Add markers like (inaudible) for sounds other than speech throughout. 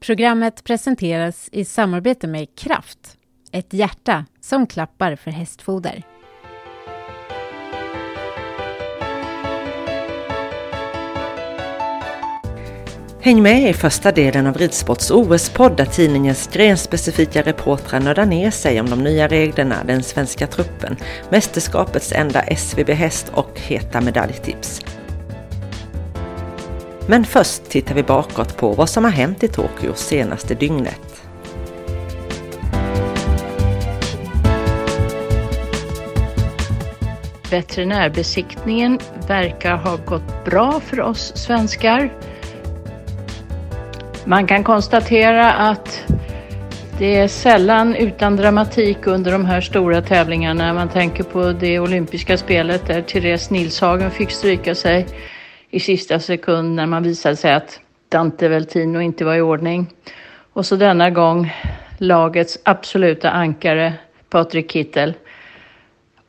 Programmet presenteras i samarbete med Kraft, ett hjärta som klappar för hästfoder. Häng med i första delen av Ridsports OS-podd där tidningens grenspecifika reportrar nördar ner sig om de nya reglerna, den svenska truppen, mästerskapets enda SVB-häst och heta medaljtips. Men först tittar vi bakåt på vad som har hänt i Tokyo senaste dygnet. Veterinärbesiktningen verkar ha gått bra för oss svenskar. Man kan konstatera att det är sällan utan dramatik under de här stora tävlingarna. Man tänker på det olympiska spelet där Therese Nilshagen fick stryka sig i sista sekund när man visade sig att Dante Veltino inte var i ordning. Och så denna gång lagets absoluta ankare Patrik Kittel.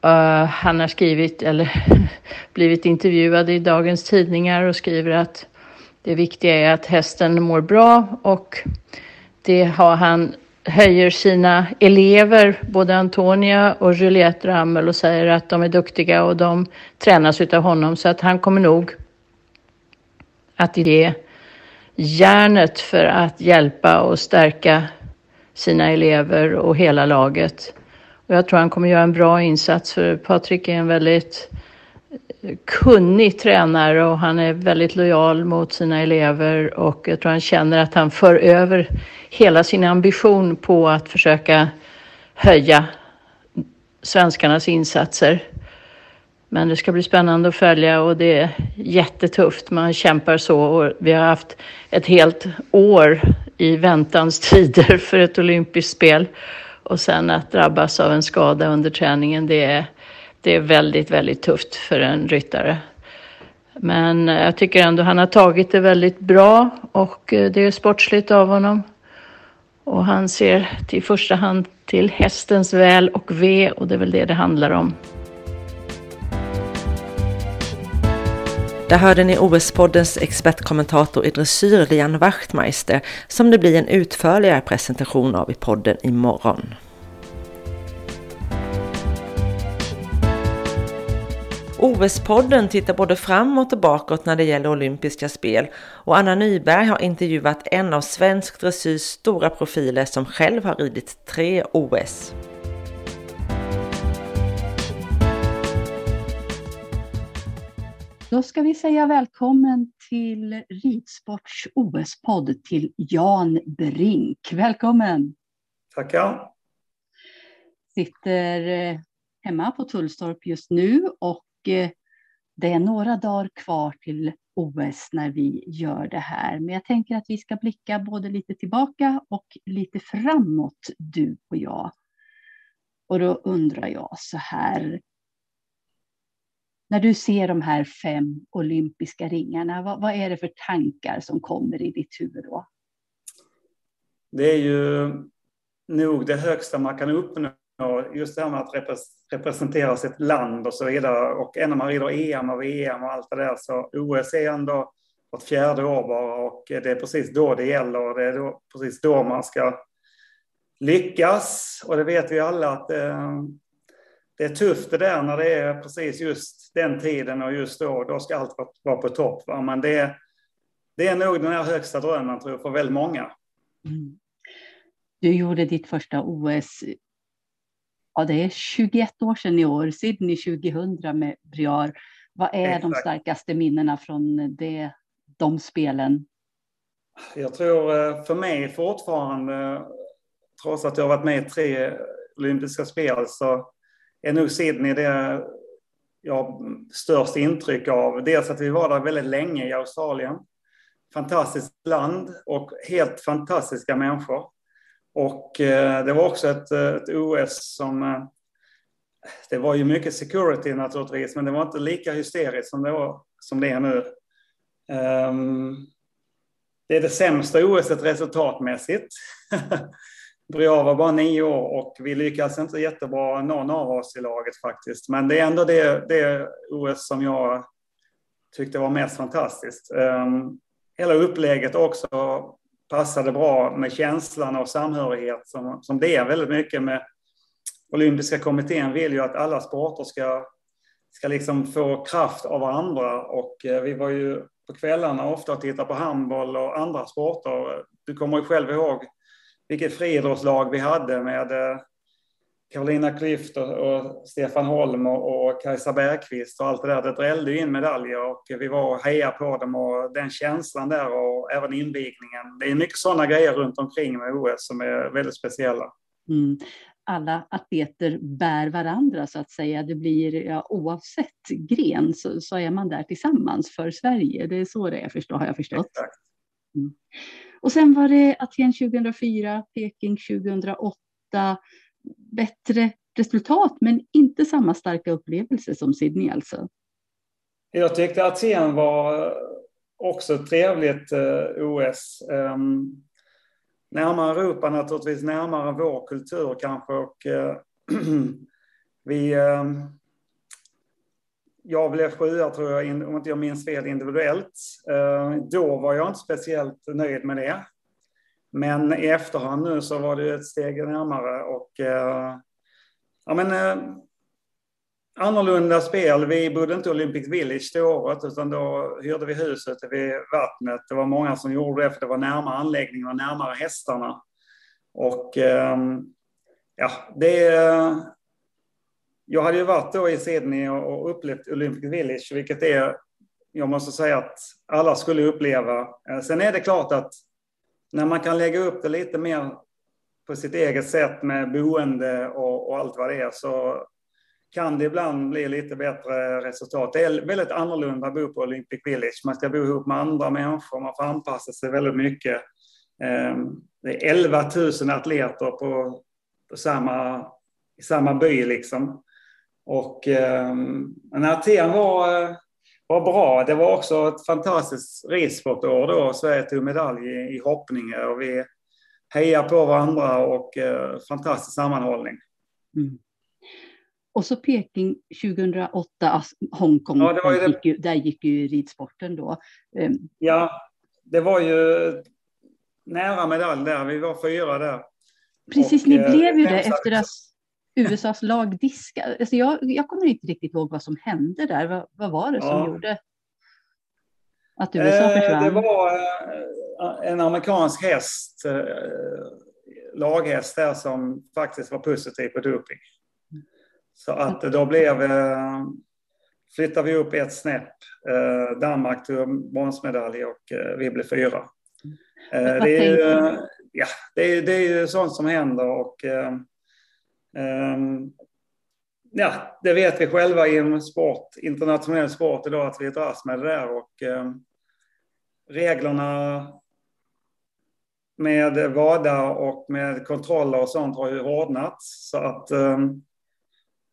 Uh, han har skrivit, eller (laughs) blivit intervjuad i dagens tidningar och skriver att det viktiga är att hästen mår bra och det har han höjer sina elever, både Antonia och Juliette Rammel och säger att de är duktiga och de tränas utav honom så att han kommer nog att ge järnet för att hjälpa och stärka sina elever och hela laget. Och jag tror han kommer göra en bra insats för Patrik är en väldigt kunnig tränare och han är väldigt lojal mot sina elever och jag tror han känner att han för över hela sin ambition på att försöka höja svenskarnas insatser. Men det ska bli spännande att följa och det är jättetufft. Man kämpar så och vi har haft ett helt år i väntans tider för ett olympiskt spel. Och sen att drabbas av en skada under träningen, det är, det är väldigt, väldigt tufft för en ryttare. Men eh, jag tycker ändå han har tagit det väldigt bra och eh, det är sportsligt av honom. Och han ser till första hand till hästens väl och ve och det är väl det det handlar om. Där hörde ni OS-poddens expertkommentator i dressyr Lian Wachtmeister som det blir en utförligare presentation av i podden imorgon. OS-podden tittar både framåt och bakåt när det gäller olympiska spel och Anna Nyberg har intervjuat en av svensk dressyrs stora profiler som själv har ridit tre OS. Då ska vi säga välkommen till Ridsports OS-podd till Jan Brink. Välkommen! Tackar! Sitter eh, hemma på Tullstorp just nu och eh, det är några dagar kvar till OS när vi gör det här. Men jag tänker att vi ska blicka både lite tillbaka och lite framåt, du och jag. Och då undrar jag så här, när du ser de här fem olympiska ringarna, vad, vad är det för tankar som kommer i ditt huvud då? Det är ju nog det högsta man kan uppnå, just det här med att representera sitt land och så vidare. Och även när man rider EM och VM och allt det där, så OS är ändå vart fjärde år bara och det är precis då det gäller och det är då, precis då man ska lyckas. Och det vet vi alla att eh, det är tufft det där när det är precis just den tiden och just då, då ska allt vara på topp. Va? Men det, det är nog den här högsta drömmen tror jag för väldigt många. Mm. Du gjorde ditt första OS, ja det är 21 år sedan i år, Sydney 2000 med Briar. Vad är Exakt. de starkaste minnena från det, de spelen? Jag tror eh, för mig fortfarande, trots att jag har varit med i tre olympiska spel, så är nog Sydney det jag har störst intryck av. Dels att vi var där väldigt länge i Australien. Fantastiskt land och helt fantastiska människor. Och eh, det var också ett, eh, ett OS som... Eh, det var ju mycket security naturligtvis, men det var inte lika hysteriskt som det, var, som det är nu. Um, det är det sämsta OS resultatmässigt. (laughs) Briar var bara nio år och vi lyckades inte jättebra någon av oss i laget faktiskt. Men det är ändå det, det OS som jag tyckte var mest fantastiskt. Um, hela upplägget också passade bra med känslan av samhörighet som, som det är väldigt mycket med olympiska kommittén vill ju att alla sporter ska, ska liksom få kraft av varandra och eh, vi var ju på kvällarna ofta och tittade på handboll och andra sporter. Du kommer ju själv ihåg vilket friidrottslag vi hade med eh, Carolina Klüft och, Stefan Holm och, och Kajsa Bergqvist och allt det där. Det drällde in medaljer och vi var och hejade på dem och den känslan där och även invigningen. Det är mycket sådana grejer runt omkring med OS som är väldigt speciella. Mm. Alla atleter bär varandra så att säga. Det blir ja, oavsett gren så, så, är man där tillsammans för Sverige. Det är så det är, förstå, har jag förstått. Mm. Och sen var det Aten 2004, Peking 2008. Bättre resultat, men inte samma starka upplevelse som Sydney alltså. Jag tyckte Aten var också ett trevligt eh, OS. Um, ehm, närmare Europa naturligtvis, närmare vår kultur kanske. Och, eh, (clears throat) vi, ehm, jag blev sjua, tror jag, om inte jag minns fel, individuellt. Eh, då var jag inte speciellt nöjd med det. Men i efterhand nu så var det ett steg närmare och eh, ja, men, eh, annorlunda spel. Vi bodde inte i Olympic Village det året utan då hyrde vi huset vid vattnet. Det var många som gjorde det för det var närmare anläggningen och närmare hästarna. Och ja, det... Jag hade ju varit då i Sydney och upplevt Olympic Village, vilket är, jag måste säga att alla skulle uppleva. Eh, sen är det klart att när man kan lägga upp det lite mer på sitt eget sätt med boende och, och allt vad det är så kan det ibland bli lite bättre resultat. Det är väldigt annorlunda att bo på Olympic Village. Man ska bo ihop med andra människor, man får anpassa sig väldigt mycket. Ehm, det är 11 000 atleter på, på samma, i samma by liksom. Och ehm, när Aten var, var bra. Det var också ett fantastiskt ridsportår då. Sverige tog medalj i, i hoppning och vi hejade på varandra och eh, fantastisk sammanhållning. Mm. Och så Peking 2008, alltså Hongkong, ja, det var där, gick ju, där gick ju ridsporten då. Ehm, ja, det var ju nära medalj där. Vi var fyra där. Precis, och, ni eh, blev ju det efter att USAs lag diskade. Alltså jag, jag kommer inte riktigt ihåg vad som hände där. Vad, vad var det som ja. gjorde att USA eh, försvann? Det var eh, en amerikansk häst, laghäst där, som faktiskt var positiv på doping. Så att då blev, eh, flyttade vi upp ett snäpp. Eh, Danmark tog bronsmedalj och eh, vi blev fyra. Det är, ju, ja, det, är, det är ju sånt som händer och Ehm, ja, det vet vi själva inom sport, internationell sport idag att vi dras med det där och ehm, reglerna med VADA och med kontroller och sånt har ju hårdnat så att ehm,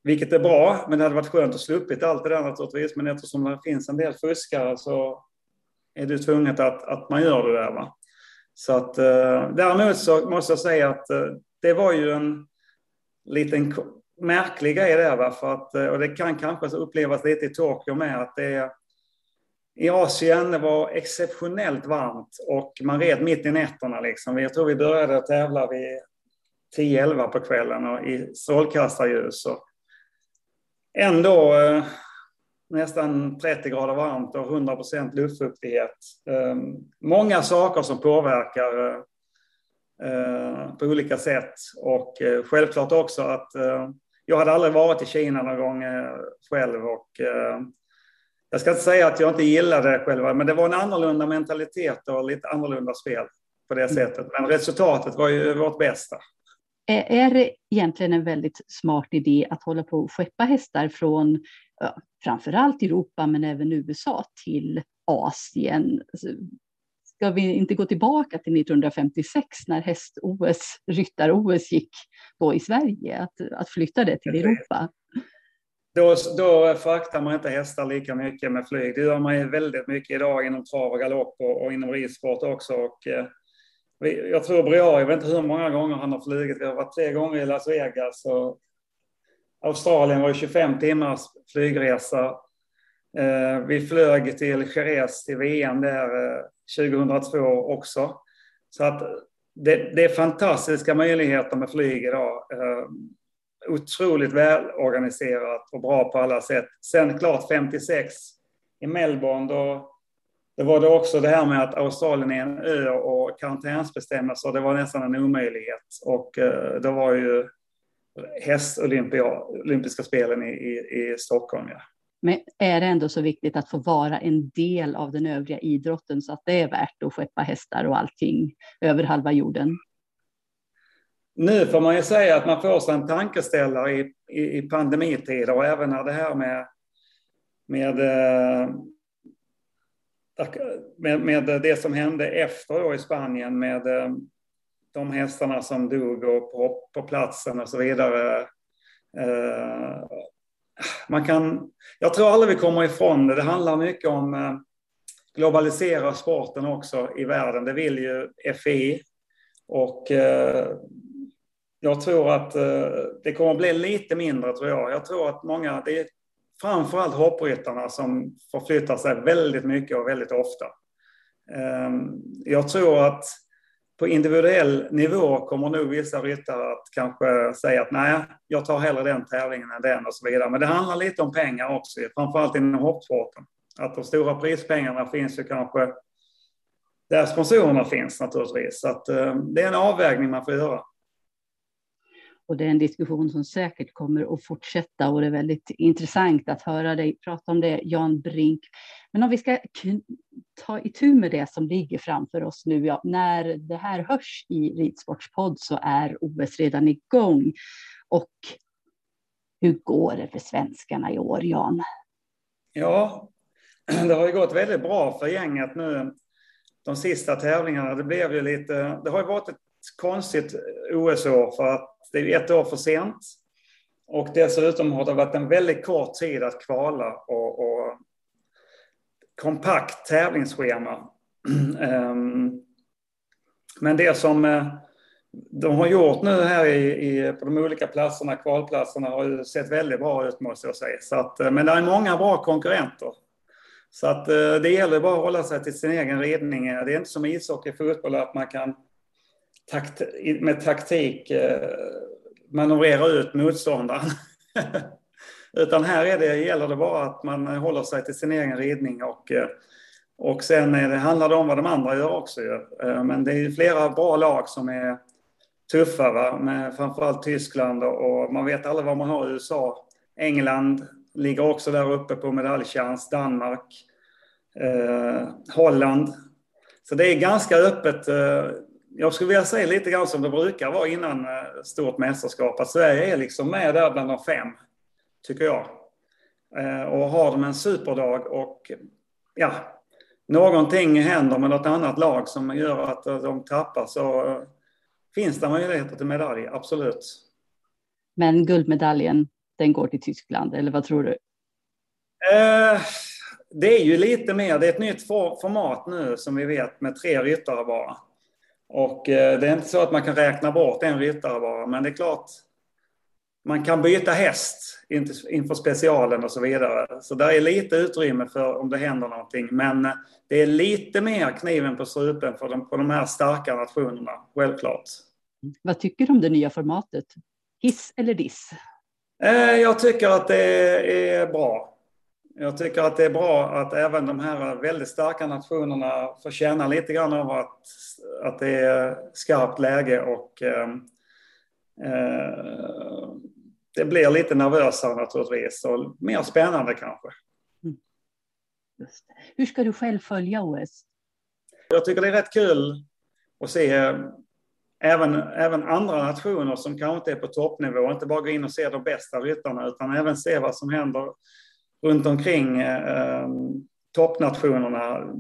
vilket är bra, men det hade varit skönt att sluppit allt det där naturligtvis. Men eftersom det finns en del fuskare så är det tvunget att, att man gör det där. Va? Så att, eh, däremot så måste jag säga att eh, det var ju en liten märklig grej där. Va? För att, eh, och det kan kanske upplevas lite i Tokyo med att det är i Asien det var exceptionellt varmt och man red mitt i nätterna. Liksom. Jag tror vi började tävla vid 10-11 på kvällen och i strålkastarljus. Och ändå eh, nästan 30 grader varmt och 100 procent luftfuktighet. Eh, många saker som påverkar eh, på olika sätt och eh, självklart också att eh, jag hade aldrig varit i Kina någon gång eh, själv och jag ska inte säga att jag inte gillade det själva, men det var en annorlunda mentalitet och lite annorlunda spel på det sättet. Men resultatet var ju vårt bästa. Är det egentligen en väldigt smart idé att hålla på och skeppa hästar från framförallt Europa men även USA till Asien? Ska vi inte gå tillbaka till 1956 när häst-OS, ryttar-OS gick då i Sverige, att, att flytta det till Europa? Då, då fraktar man inte hästar lika mycket med flyg. Det gör man ju väldigt mycket idag inom trav och galopp och, och inom ridsport också. Och, eh, jag tror Briar, jag vet inte hur många gånger han har flugit. Vi har varit tre gånger i Las Vegas. Och Australien var ju 25 timmars flygresa. Eh, vi flög till Jerez till VM där eh, 2002 också. Så att det, det, är fantastiska möjligheter med flyg idag. Eh, otroligt välorganiserat och bra på alla sätt. Sen klart 56 i Melbourne, då, då var det också det här med att Australien är en ö och karantänsbestämmelser, det var nästan en omöjlighet. Och eh, då var ju häst-olympiska spelen i, i, i Stockholm. Ja. Men är det ändå så viktigt att få vara en del av den övriga idrotten så att det är värt att skeppa hästar och allting över halva jorden? Nu får man ju säga att man får sig en tankeställare i, i, i pandemitider och även när det här med, med, eh, med, med det som hände efter då i Spanien med eh, de hästarna som dog och på, på platsen och så vidare. Eh, man kan, jag tror aldrig vi kommer ifrån det. Det handlar mycket om eh, globalisera sporten också i världen. Det vill ju FI. Och eh, jag tror att eh, det kommer att bli lite mindre, tror jag. Jag tror att många, det är framförallt hoppryttarna som förflyttar sig väldigt mycket och väldigt ofta. Ehm, jag tror att på individuell nivå kommer nog vissa ryttare att kanske säga att nej, jag tar hellre den tävlingen än den och så vidare. Men det handlar lite om pengar också, framförallt inom hoppsporten. Att de stora prispengarna finns ju kanske där sponsorerna finns naturligtvis. Så att, eh, det är en avvägning man får göra. Och det är en diskussion som säkert kommer att fortsätta och det är väldigt intressant att höra dig prata om det, Jan Brink. Men om vi ska ta itu med det som ligger framför oss nu, ja, när det här hörs i Ridsportspodd så är OS redan igång. Och hur går det för svenskarna i år, Jan? Ja, det har ju gått väldigt bra för gänget nu de sista tävlingarna. Det blev ju lite, det har ju varit ett konstigt OS-år för att det är ett år för sent. Och dessutom har det varit en väldigt kort tid att kvala och, och kompakt tävlingsschema. (clears throat) Ehm, men det som eh, de har gjort nu här i, i, på de olika platserna, kvalplatserna, har ju sett väldigt bra ut måste jag säga. Så att, eh, men det är många bra konkurrenter. Så att eh, det gäller bara att hålla sig till sin egen ridning. Det är inte som ishockey, fotboll, att man kan takt, med taktik eh, manövrera ut motståndaren. (laughs) Utan här är det, gäller det bara att man håller sig till sin egen ridning och, eh, och sen är det, handlar det om vad de andra gör också. Eh, men det är flera bra lag som är tuffa, va? med framförallt Tyskland och man vet aldrig vad man har i USA. England ligger också där uppe på medaljchans, Danmark, eh, Holland. Så det är ganska öppet. Eh, jag skulle vilja säga lite grann som det brukar vara innan eh, stort mästerskap, att Sverige är liksom med där bland de fem, tycker jag. Eh, och har de en superdag och ja, någonting händer med något annat lag som gör att eh, de tappar så finns det möjligheter till medalj, absolut. Men guldmedaljen den går till Tyskland, eller vad tror du? Eh, det är ju lite mer, det är ett nytt format nu som vi vet med tre ryttare bara. Och eh, det är inte så att man kan räkna bort en ryttare bara, men det är klart man kan byta häst inför specialen och så vidare. Så där är lite utrymme för om det händer någonting. Men det är lite mer kniven på strupen för de, på de här starka nationerna, självklart. Vad tycker du om det nya formatet? Hiss eller diss? Eh, jag tycker att det är bra. Jag tycker att det är bra att även de här väldigt starka nationerna får känna lite grann av att, att det är skarpt läge och eh, eh, det blir lite nervösare naturligtvis och mer spännande kanske. Mm. Hur ska du själv följa OS? Jag tycker det är rätt kul att se även, även andra nationer som kanske inte är på toppnivå, inte bara gå in och se de bästa ryttarna utan även se vad som händer runt omkring eh, eh, toppnationerna.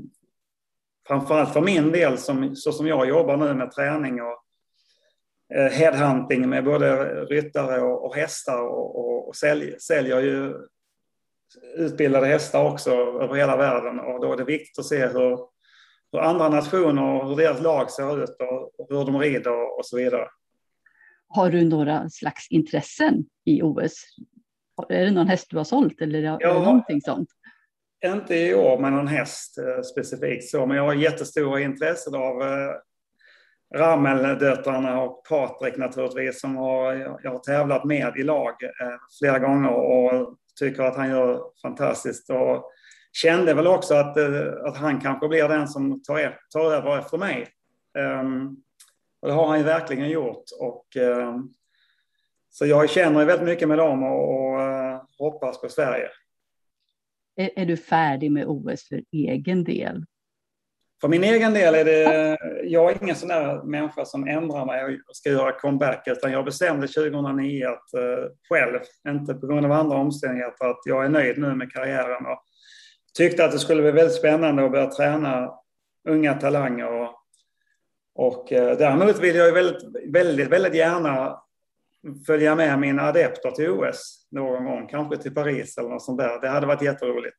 Framförallt för min del, som, så som jag jobbar nu med träning och eh, headhunting med både ryttare och, och hästar och, och, och sälj, säljer ju utbildade hästar också över hela världen och då är det viktigt att se hur, hur andra nationer och hur deras lag ser ut och, och hur de rider och så vidare. Har du några slags intressen i OS? Är det någon häst du har sålt eller det någonting sånt? Inte i år med någon häst eh, specifikt så, men jag har jättestora intressen av eh, Ramel-döttrarna och Patrik naturligtvis som har, jag har tävlat med i lag eh, flera gånger och tycker att han gör fantastiskt. Och kände väl också att, att han kanske blir den som tar, tar över efter mig. Um, och det har han ju verkligen gjort. Och, um, så jag känner väldigt mycket med dem och, uh, hoppas på Sverige. Är, är, du färdig med OS för egen del? För min egen del är det, jag är ingen sån där människa som ändrar mig och ska göra comeback, utan jag bestämde 2009 att uh, själv, inte på grund av andra omständigheter, att jag är nöjd nu med karriären och tyckte att det skulle bli väldigt spännande att börja träna unga talanger. Och, och uh, däremot vill jag väldigt, väldigt, väldigt gärna följa med mina adepter till OS någon gång, kanske till Paris eller något sånt där. Det hade varit jätteroligt.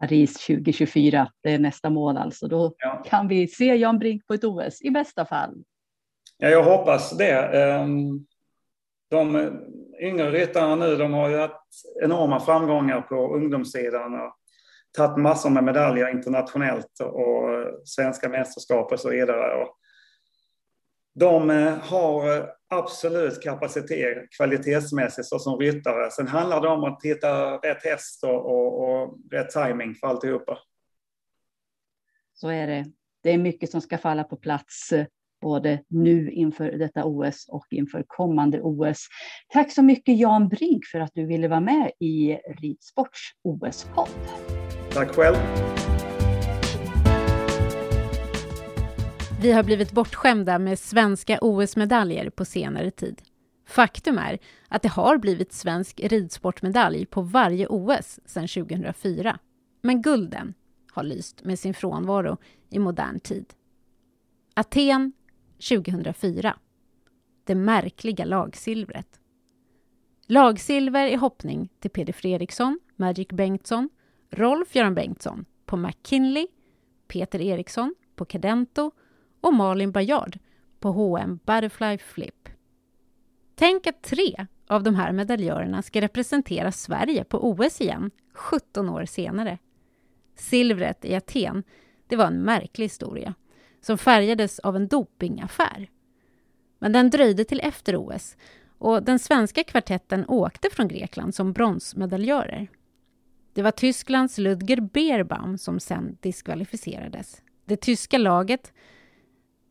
Paris 2024, det är nästa mål alltså. Då ja. kan vi se Jan Brink på ett OS i bästa fall. Ja, jag hoppas det. Ehm, de yngre ryttarna nu, de har ju haft enorma framgångar på ungdomssidan och tagit massor med medaljer internationellt och svenska mästerskap och så vidare. Och de eh, har absolut kapacitet kvalitetsmässigt som ryttare. Sen handlar det om att hitta rätt häst och, och, och rätt timing för alltihopa. Så är det. Det är mycket som ska falla på plats både nu inför detta OS och inför kommande OS. Tack så mycket Jan Brink för att du ville vara med i Ridsports OS-podd. Tack själv. Vi har blivit bortskämda med svenska OS-medaljer på senare tid. Faktum är att det har blivit svensk ridsportmedalj på varje OS sedan 2004. Men gulden har lyst med sin frånvaro i modern tid. Aten 2004. Det märkliga lagsilvret. Lagsilver i hoppning till Peder Fredriksson, Magic Bengtsson, Rolf-Göran Bengtsson på McKinley, Peter Eriksson på Cadento och Malin Bajard på H&M Butterfly Flip. Tänk att tre av de här medaljörerna ska representera Sverige på OS igen 17 år senare. Silvret i Aten, det var en märklig historia som färgades av en dopingaffär. Men den dröjde till efter OS och den svenska kvartetten åkte från Grekland som bronsmedaljörer. Det var Tysklands Ludger Beerbaum som sen diskvalificerades. Det tyska laget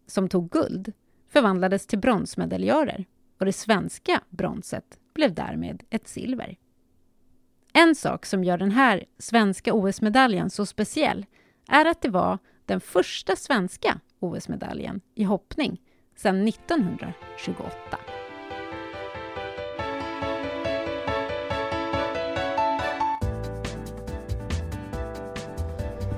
som tog guld förvandlades till bronsmedaljörer och det svenska bronset blev därmed ett silver. En sak som gör den här svenska OS-medaljen så speciell är att det var den första svenska OS-medaljen i hoppning sedan 1928.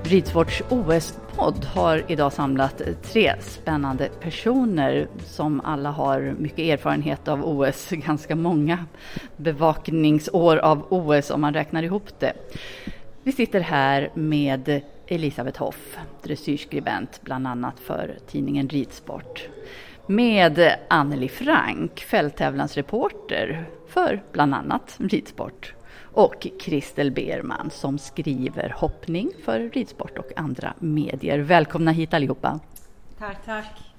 Ridsports OS podd har idag samlat tre spännande personer som alla har mycket erfarenhet av OS, (laughs) ganska många bevakningsår av OS om man räknar ihop det. Vi sitter här med Elisabeth Hoff, dressyrskribent bland annat för tidningen Ridsport. Med Anneli Frank, fälttävlansreporter för bland annat Ridsport och Kristel Berman som skriver hoppning för ridsport och andra medier. Välkomna hit allihopa. Tack, tack.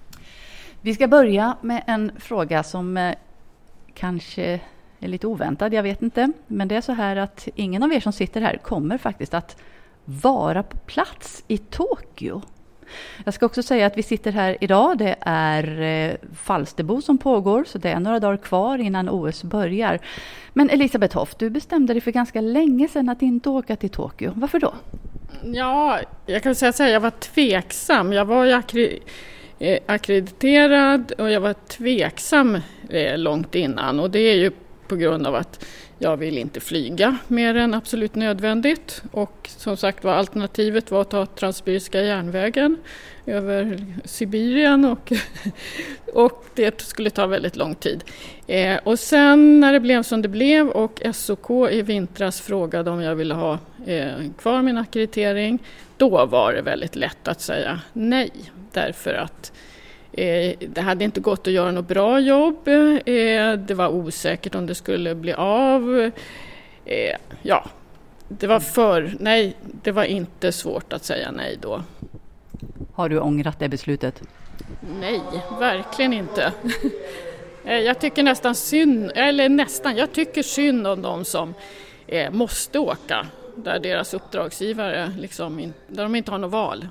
Vi ska börja med en fråga som eh, kanske är lite oväntad, jag vet inte. Men det är så här att ingen av er som sitter här kommer faktiskt att vara på plats i Tokyo jag ska också säga att vi sitter här idag. Det är eh, Falsterbo som pågår, så det är några dagar kvar innan OS börjar. Men Elisabeth Hoff, du bestämde dig för ganska länge sedan att inte åka till Tokyo. Varför då? Ja, jag kan säga att jag var tveksam. Jag var ju akkri eh, akkrediterad och jag var tveksam eh, långt innan och det är ju på grund av att jag vill inte flyga mer än absolut nödvändigt och som sagt var alternativet var att ta Transsibiriska järnvägen över Sibirien och, (laughs) och det skulle ta väldigt lång tid. Eh, och sen när det blev som det blev och SOK i vintras frågade om jag ville ha eh, kvar min akkreditering, då var det väldigt lätt att säga nej därför att Eh, det hade inte gått att göra något bra jobb. Eh, det var osäkert om det skulle bli av. Eh, ja, det var för... Nej, det var inte svårt att säga nej då. Har du ångrat det beslutet? Nej, verkligen inte. Jag tycker nästan synd, eller nästan, jag tycker synd om de som måste åka där deras uppdragsgivare liksom, där de inte har något val.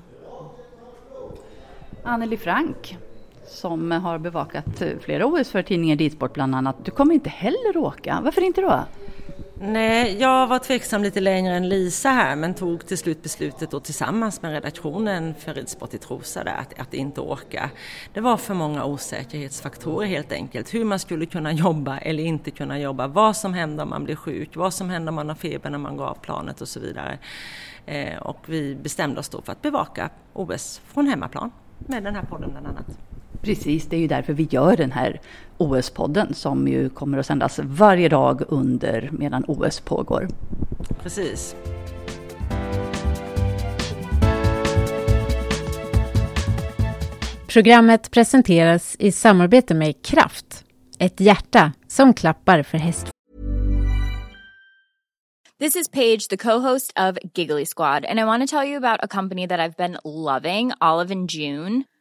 Anneli Frank, som har bevakat eh, flera OS för tidningen Ridsport bland annat. Du kommer inte heller åka. Varför inte då? Nej, jag var tveksam lite längre än Lisa här men tog till slut beslutet då tillsammans med redaktionen för Ridsport i Trosa där, att, att inte åka. Det var för många osäkerhetsfaktorer helt enkelt. Hur man skulle kunna jobba eller inte kunna jobba, vad som händer om man blir sjuk, vad som händer om man har feber när man går av planet och så vidare. Eh, och vi bestämde oss då för att bevaka OS från hemmaplan med den här podden bland annat. Precis, det är ju därför vi gör den här OS-podden som ju kommer att sändas varje dag under medan OS pågår. Precis. Programmet presenteras i samarbete med Kraft, ett hjärta som klappar för häst. This is Paige, the co-host of Giggly Squad, and I want to tell you about a company that I've been loving, Olive and June.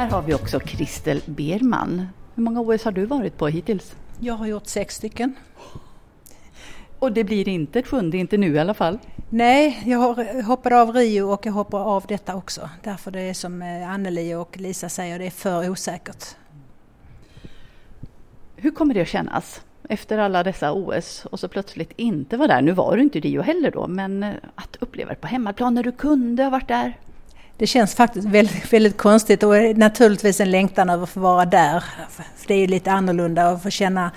Här har vi också Kristel Berman. Hur många OS har du varit på hittills? Jag har gjort sex stycken. Och det blir inte ett sjunde, inte nu i alla fall? Nej, jag hoppade av Rio och jag hoppar av detta också. Därför det är som eh, Anneli och Lisa säger, det är för osäkert. Hur kommer det att kännas? Efter alla dessa OS och så plötsligt inte vara där. Nu var du inte i Rio heller då, men eh, att uppleva det på hemmaplan när du kunde ha varit där? Det känns faktiskt väldigt, väldigt konstigt och naturligtvis en längtan över att få vara där. För det är lite annorlunda att få känna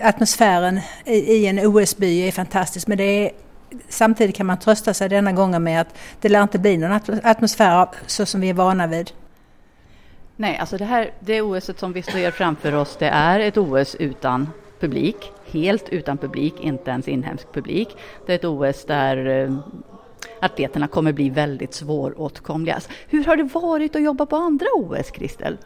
atmosfären i en OS-by är fantastisk men det är, samtidigt kan man trösta sig denna gången med att det lär inte bli någon atmosfär så som vi är vana vid. Nej, alltså det här det OS som vi ser framför oss det är ett OS utan publik, helt utan publik, inte ens inhemsk publik. Det är ett OS där eh, atleterna kommer bli väldigt svåråtkomliga. Hur har det varit att jobba på andra OS, Kristel?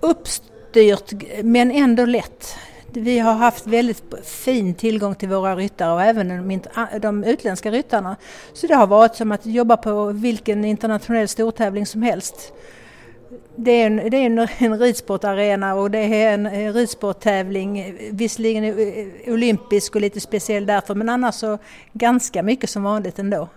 Uppstyrt men ändå lätt. Vi har haft väldigt fin tillgång till våra ryttare och även de, de utländska ryttarna. Så det har varit som att jobba på vilken internationell stortävling som helst det är en, det är en, en ridsportarena och det är en ridsporttävling, visserligen olympisk och lite speciell därför men annars så ganska mycket som vanligt ändå.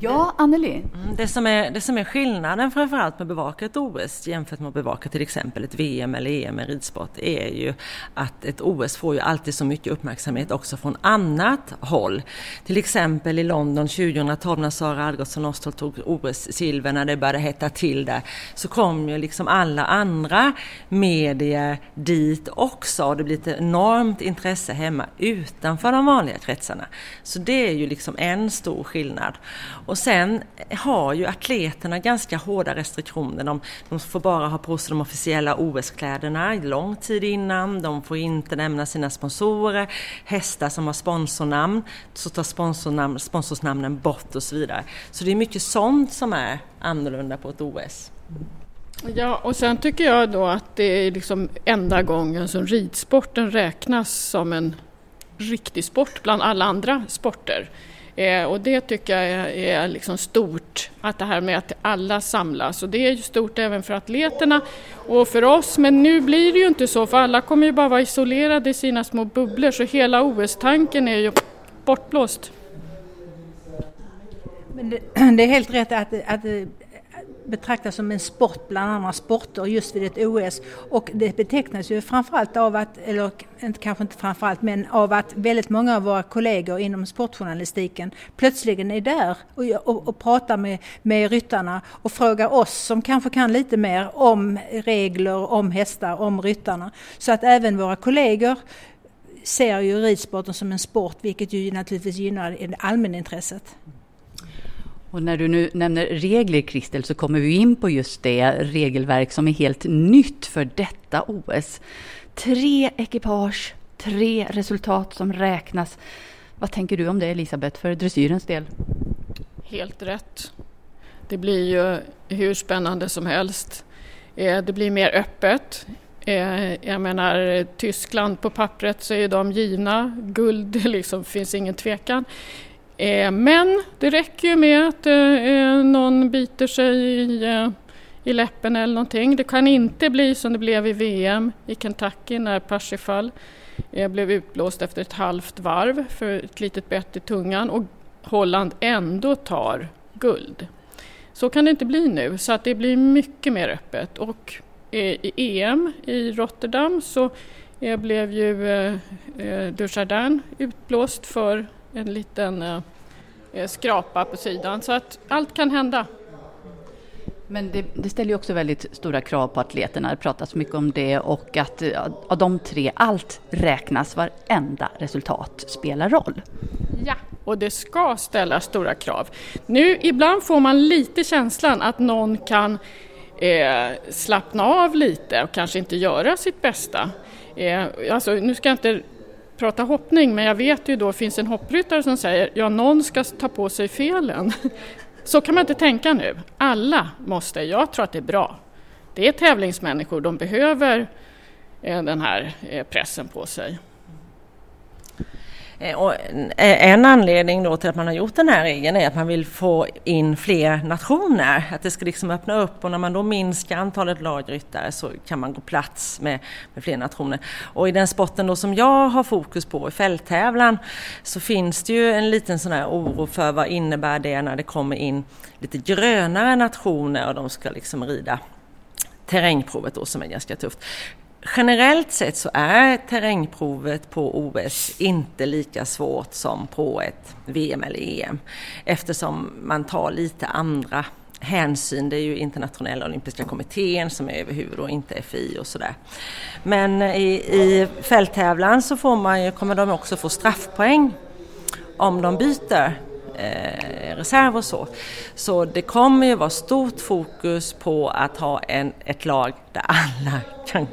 Ja, Anneli? Mm, det, som är, det som är skillnaden framförallt med att bevaka ett OS jämfört med att bevaka till exempel ett VM eller EM i ridsport är ju att ett OS får ju alltid så mycket uppmärksamhet också från annat håll. Till exempel i London 2012 när Sara Algotsson Osthold tog OS-silver när det började hetta till där så kom ju liksom alla andra medier dit också och det blir ett enormt intresse hemma utanför de vanliga kretsarna. Så det är ju liksom en stor skillnad. Och sen har ju atleterna ganska hårda restriktioner. De, de får bara ha på sig de officiella OS-kläderna lång tid innan. De får inte nämna sina sponsorer. Hästar som har sponsornamn, så tar sponsornamn, sponsorsnamnen bort och så vidare. Så det är mycket sånt som är annorlunda på ett OS. Ja, och sen tycker jag då att det är liksom enda gången som ridsporten räknas som en riktig sport bland alla andra sporter. Eh, och det tycker jag är, är liksom stort, att det här med att alla samlas. Och det är ju stort även för atleterna och för oss, men nu blir det ju inte så för alla kommer ju bara vara isolerade i sina små bubblor så hela OS-tanken är ju bortblåst. Men det, (clears throat) det, är helt rätt att, att betraktas som en sport bland andra sporter just vid ett OS. Och det betecknas ju framförallt av att, eller kanske inte framförallt, men av att väldigt många av våra kollegor inom sportjournalistiken plötsligen är där och, och, och pratar med, med ryttarna och frågar oss som kanske kan lite mer om regler, om hästar, om ryttarna. Så att även våra kollegor ser ju ridsporten som en sport vilket ju naturligtvis gynnar allmänintresset. Och när du nu nämner regler, Kristel, så kommer vi in på just det regelverk som är helt nytt för detta OS. Tre ekipage, tre resultat som räknas. Vad tänker du om det, Elisabeth, för dressyrens del? Helt rätt. Det blir ju hur spännande som helst. Eh, det blir mer öppet. Eh, jag menar, Tyskland på pappret så är de givna. Guld, (laughs) liksom, finns ingen tvekan. Eh, men det räcker ju med att eh, eh, någon biter sig i, i läppen eller någonting. Det kan inte bli som det blev i VM i Kentucky när Parsifal blev utblåst efter ett halvt varv för ett litet bett i tungan och Holland ändå tar guld. Så kan det inte bli nu, så att det blir mycket mer öppet. Och i EM i Rotterdam så blev ju Dujardin utblåst för en liten eh, eh, skrapa på sidan så att allt kan hända. Men det, det, ställer ju också väldigt stora krav på atleterna. Det pratas mycket om det och att av de tre, allt räknas, varenda resultat spelar roll. Ja, och det ska ställa stora krav. Nu ibland får man lite känslan att någon kan eh, slappna av lite och kanske inte göra sitt bästa. Eh, alltså, nu ska jag inte prata hoppning, men jag vet ju då finns en hoppryttare som säger ja, någon ska ta på sig felen. (laughs) Så kan man inte tänka nu. Alla måste, jag tror att det är bra. Det är tävlingsmänniskor, de behöver eh, den här eh, pressen på sig. Eh, och eh, en anledning då till att man har gjort den här regeln är att man vill få in fler nationer. Att det ska liksom öppna upp och när man då minskar antalet lagryttare så kan man gå plats med, med fler nationer. Och i den sporten då som jag har fokus på, i fälttävlan, så finns det ju en liten sån här oro för vad innebär det när det kommer in lite grönare nationer och de ska liksom rida terrängprovet då som är ganska tufft. Generellt sett så är terrängprovet på OS inte lika svårt som på ett VM eller EM eftersom man tar lite andra hänsyn. Det är ju internationella olympiska kommittén som är överhuvud och inte FI och sådär. Men i, i fälttävlan så får man ju, kommer de också få straffpoäng om de byter eh, reserv och så. Så det kommer ju vara stort fokus på att ha en, ett lag där alla kan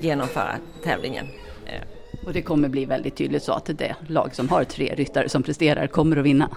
genomföra tävlingen. Eh. Och det kommer bli väldigt tydligt så att det lag som har tre ryttare som presterar kommer att vinna?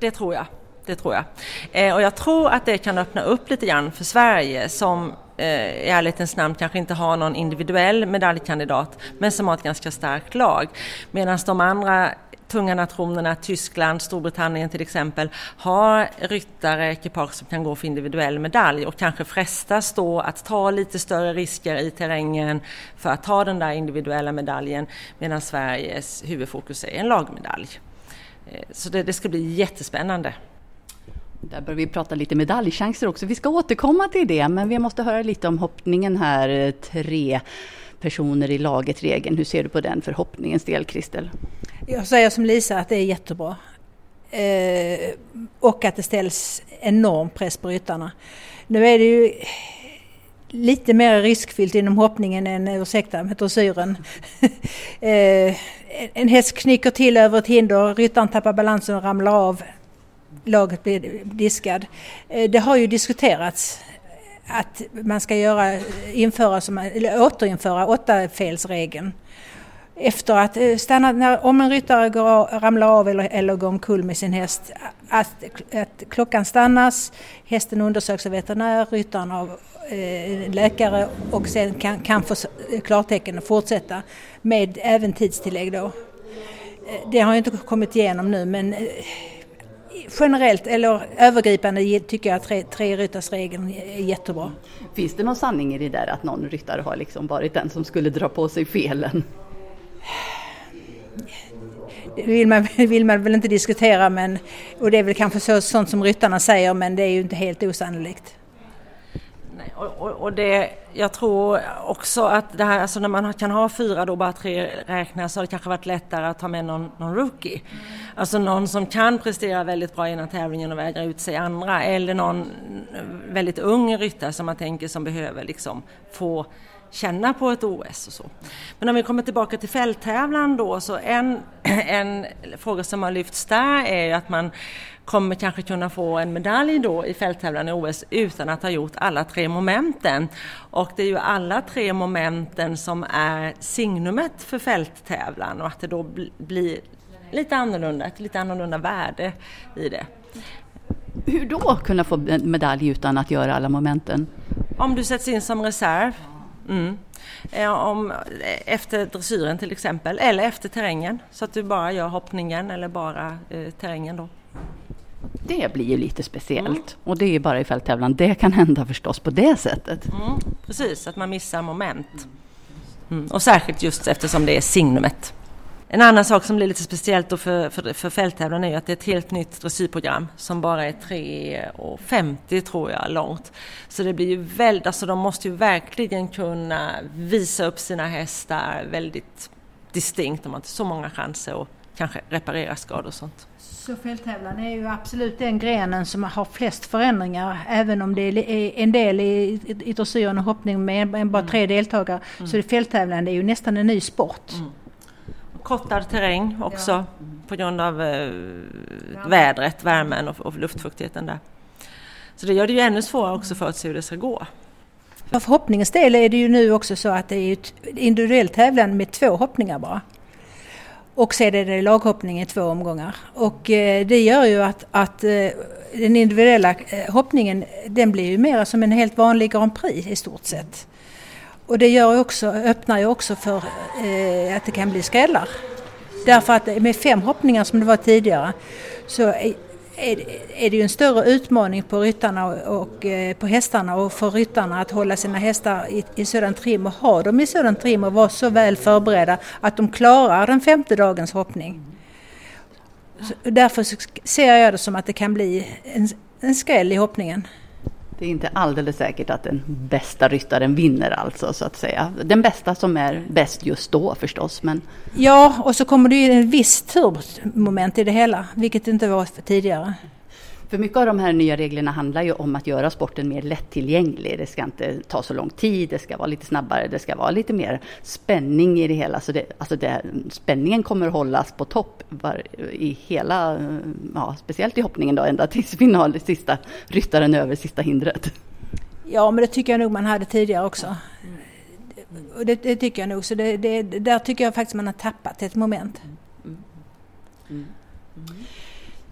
Det tror jag. Det tror jag. Eh, och jag tror att det kan öppna upp lite grann för Sverige som i ärlighetens namn kanske inte har någon individuell medaljkandidat men som har ett ganska starkt lag. Medan de andra tunga nationerna, Tyskland, Storbritannien till exempel, har ryttare, ekipage som kan gå för individuell medalj och kanske frestas då att ta lite större risker i terrängen för att ta den där individuella medaljen medan Sveriges huvudfokus är en lagmedalj. Eh, så det, det ska bli jättespännande. Där börjar vi prata lite medaljchanser också. Vi ska återkomma till det, men vi måste höra lite om hoppningen här. Eh, tre personer i laget-regeln. Hur ser du på den förhoppningens del, Kristel? Jag säger som Lisa att det är jättebra. Eh, och att det ställs enorm press på ryttarna. Nu är det ju lite mer riskfyllt inom hoppningen än, ursäkta, med dressyren. (laughs) eh, en häst knycker till över ett hinder, ryttaren tappar balansen och ramlar av. Laget blir diskad. Eh, det har ju diskuterats att man ska göra, införa som, eller återinföra åttafelsregeln efter att eh, stanna, när, om en ryttare går, ramlar av eller, eller går omkull med sin häst, att, att klockan stannas, hästen undersöks av veterinär, ryttaren av eh, läkare och sen kan, kan få eh, klartecken att fortsätta med även tidstillägg då. Eh, det har inte kommit igenom nu men eh, generellt eller övergripande tycker jag att tre, tre ryttarsregeln är jättebra. Finns det någon sanning i det där att någon ryttare har liksom varit den som skulle dra på sig felen? Det vill man, (laughs) vill man väl inte diskutera men, och det är väl kanske så, sånt som ryttarna säger men det är ju inte helt osannolikt. Och, och det, jag tror också att det här, alltså när man kan ha fyra då bara tre räknas så har det kanske varit lättare att ta med någon, någon rookie. Alltså någon som kan prestera väldigt bra innan tävlingen och vägra ut sig andra eller någon väldigt ung ryttare som man tänker som behöver liksom få känna på ett OS och så. Men om vi kommer tillbaka till fälttävlan då så en, (clears throat) en fråga som har lyfts där är att man kommer kanske kunna få en medalj då i fälttävlan i OS utan att ha gjort alla tre momenten. Och det är ju alla tre momenten som är signumet för fälttävlan och att det då blir lite annorlunda, ett lite annorlunda värde i det. Hur då kunna få medalj utan att göra alla momenten? Om du sätts in som reserv Mm. Om, efter dressyren till exempel, eller efter terrängen. Så att du bara gör hoppningen eller bara eh, terrängen då. Det blir ju lite speciellt. Mm. Och det är ju bara i fälttävlan det kan hända förstås på det sättet. Mm. Precis, att man missar moment. Mm. Och särskilt just eftersom det är signumet. En annan sak som blir lite speciellt då för, för, för fälttävlan är ju att det är ett helt nytt dressyrprogram som bara är 3,50 tror jag långt. Så det blir ju väldigt, alltså de måste ju verkligen kunna visa upp sina hästar väldigt distinkt. De har inte så många chanser att kanske reparera skador och sånt. Så fälttävlan är ju absolut den grenen som har flest förändringar. Även om det är en del i, i dressyren och hoppning med bara tre deltagare. Mm. Så fälttävlan är ju nästan en ny sport. Mm kortad terräng också ja. på grund av eh, vädret, värmen och, och luftfuktigheten där. Så det gör det ju ännu svårare också för att se hur det ska gå. För hoppningens del är det ju nu också så att det är ett individuellt tävlande med två hoppningar bara. Och sen är det laghoppning i två omgångar. Och eh, det gör ju att, att eh, den individuella eh, hoppningen den blir ju mer som en helt vanlig Grand Prix i stort sett. Och det gör också, öppnar ju också för eh, att det kan bli skrällar. Därför att med fem hoppningar som det var tidigare så är, är det ju en större utmaning på ryttarna och, och eh, på hästarna och för ryttarna att hålla sina hästar i, i sådan trim och ha dem i sådan trim och vara så väl förberedda att de klarar den femte dagens hoppning. Så därför ser jag det som att det kan bli en, en skräll i hoppningen. Det är inte alldeles säkert att den bästa ryttaren vinner alltså så att säga. Den bästa som är bäst just då förstås. Men... Ja, och så kommer det ju en viss turmoment i det hela, vilket det inte var tidigare. För mycket av de här nya reglerna handlar ju om att göra sporten mer lättillgänglig. Det ska inte ta så lång tid, det ska vara lite snabbare, det ska vara lite mer spänning i det hela. Så det, alltså det, spänningen kommer hållas på topp var, i hela, ja, speciellt i hoppningen då, ända tills final, sista ryttaren över sista hindret. Ja, men det tycker jag nog man hade tidigare också. Det, det tycker jag nog, så det, där tycker jag faktiskt man har tappat ett moment. Mm. Mm. Mm.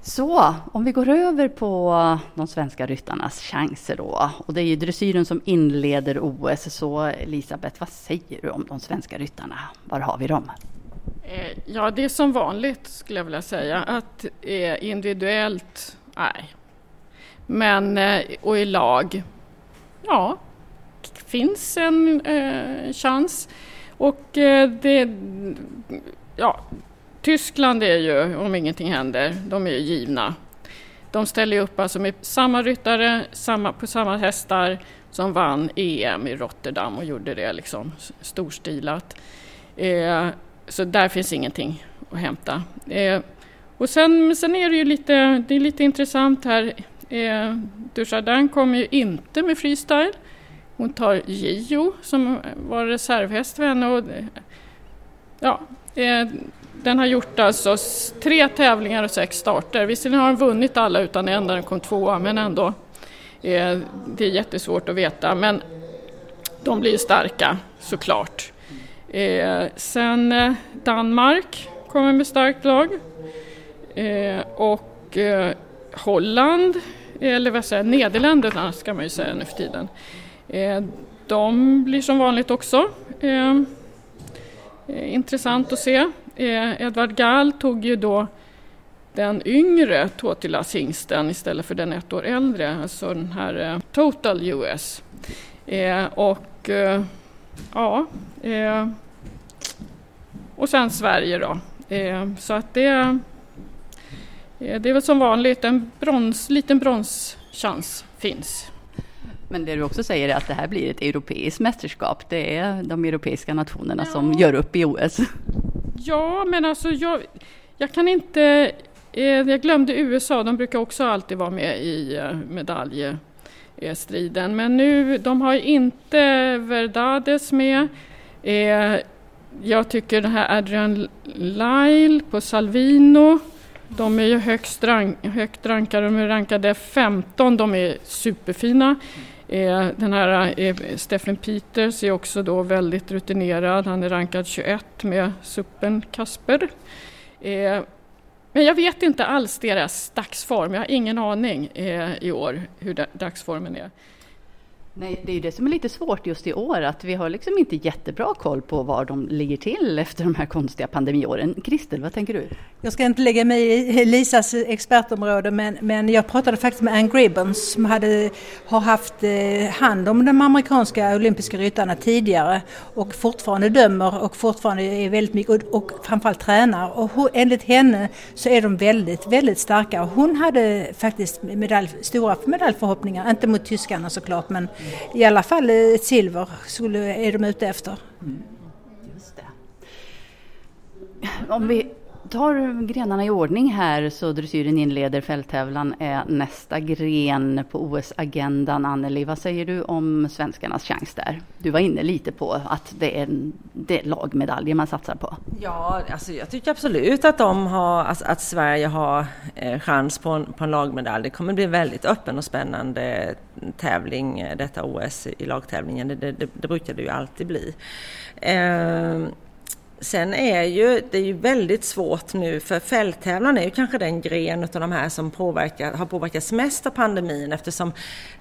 Så, om vi går över på de svenska ryttarnas chanser då. Och det är ju dressyren som inleder OS. Så Elisabeth, vad säger du om de svenska ryttarna? Var har vi dem? Eh, ja, det är som vanligt skulle jag vilja säga. Att eh, individuellt, nej. Men, eh, och i lag, ja, finns en eh, chans. Och eh, det, ja, Tyskland är ju, om ingenting händer, de är ju givna. De ställer upp alltså med samma ryttare samma, på samma hästar som vann EM i Rotterdam och gjorde det liksom storstilat. Eh, så där finns ingenting att hämta. Eh, och sen, sen är det ju lite, det är lite intressant här. Eh, Dujardin kommer ju inte med freestyle. Hon tar Gio som var reservhäst för henne. Och, eh, ja, eh, den har gjort alltså tre tävlingar och sex starter. Visserligen har den vunnit alla utan en där den kom tvåa, men ändå. Eh, det är jättesvårt att veta, men de blir starka såklart. Eh, sen eh, Danmark kommer med starkt lag. Eh, och eh, Holland, eller vad säger Nederländerna ska man ju säga nu för tiden. Eh, de blir som vanligt också intressant att se. Eh, Edvard Gall tog ju då den yngre Totilas hingsten istället för den ett år äldre, alltså den här eh, Total US. Eh, och eh, ja, och sen Sverige då. Så att det, det är väl som vanligt, en brons, liten bronschans finns. Men det du också säger är att det här blir ett europeiskt mästerskap. Det är de europeiska nationerna ja. som gör upp i OS. Ja, men alltså jag, jag kan inte... Eh, jag glömde USA, de brukar också alltid vara med i eh, medaljstriden. Men nu, de har inte Verdades med. Eh, jag tycker den här Adrian Lyle på Salvino, de är ju högst, rank, högt rankade, de är rankade 15, de är superfina. Eh, den här eh, Steffen Peters är också då väldigt rutinerad. Han är rankad 21 med suppen Kasper. Eh, men jag vet inte alls deras dagsform. Jag har ingen aning i år hur dagsformen är. Nej, det är ju det som är lite svårt just i år, att vi har liksom inte jättebra koll på var de ligger till efter de här konstiga pandemiåren. Kristel, vad tänker du? Jag ska inte lägga mig i Lisas expertområde, men, men jag pratade faktiskt med Ann Gribbons som hade, har haft eh, hand om de amerikanska olympiska ryttarna tidigare och fortfarande dömer och fortfarande är väldigt mycket och, och framförallt tränar. Och hon, enligt henne så är de väldigt, väldigt starka. Hon hade faktiskt medalj, stora medaljförhoppningar, inte mot tyskarna såklart, men i alla fall ett silver skulle, är de ute efter. Mm, just det. Om vi tar grenarna i ordning här så dressyren inleder fälttävlan är nästa gren på OS-agendan. Anneli, vad säger du om svenskarnas chans där? Du var inne lite på att det är, det är lagmedaljer man satsar på. Ja, alltså jag tycker absolut att, de har, alltså att Sverige har eh, chans på en, på en lagmedalj. Det kommer bli en väldigt öppen och spännande tävling eh, detta OS i lagtävlingen. Det, det, det brukar det ju alltid bli. Ehm, Sen är ju det är ju väldigt svårt nu för fälttävlan är ju kanske den gren av de här som påverkar, har påverkats mest av pandemin eftersom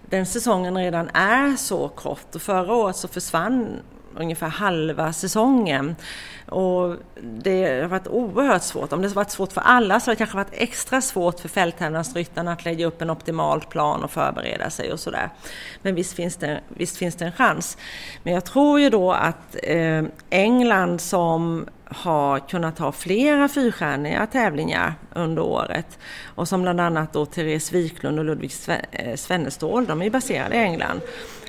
den säsongen redan är så kort. Och förra året så försvann ungefär halva säsongen. Och det har varit oerhört svårt. Om det har varit svårt för alla så har det kanske varit extra svårt för fälttävlansryttarna att lägga upp en optimal plan och förbereda sig och sådär. Men visst finns, det, visst finns det en chans. Men jag tror ju då att eh, England som har kunnat ha flera fyrstjärniga tävlingar under året och som bland annat då Therese Wiklund och Ludvig eh, Svennestål, de är baserade i England,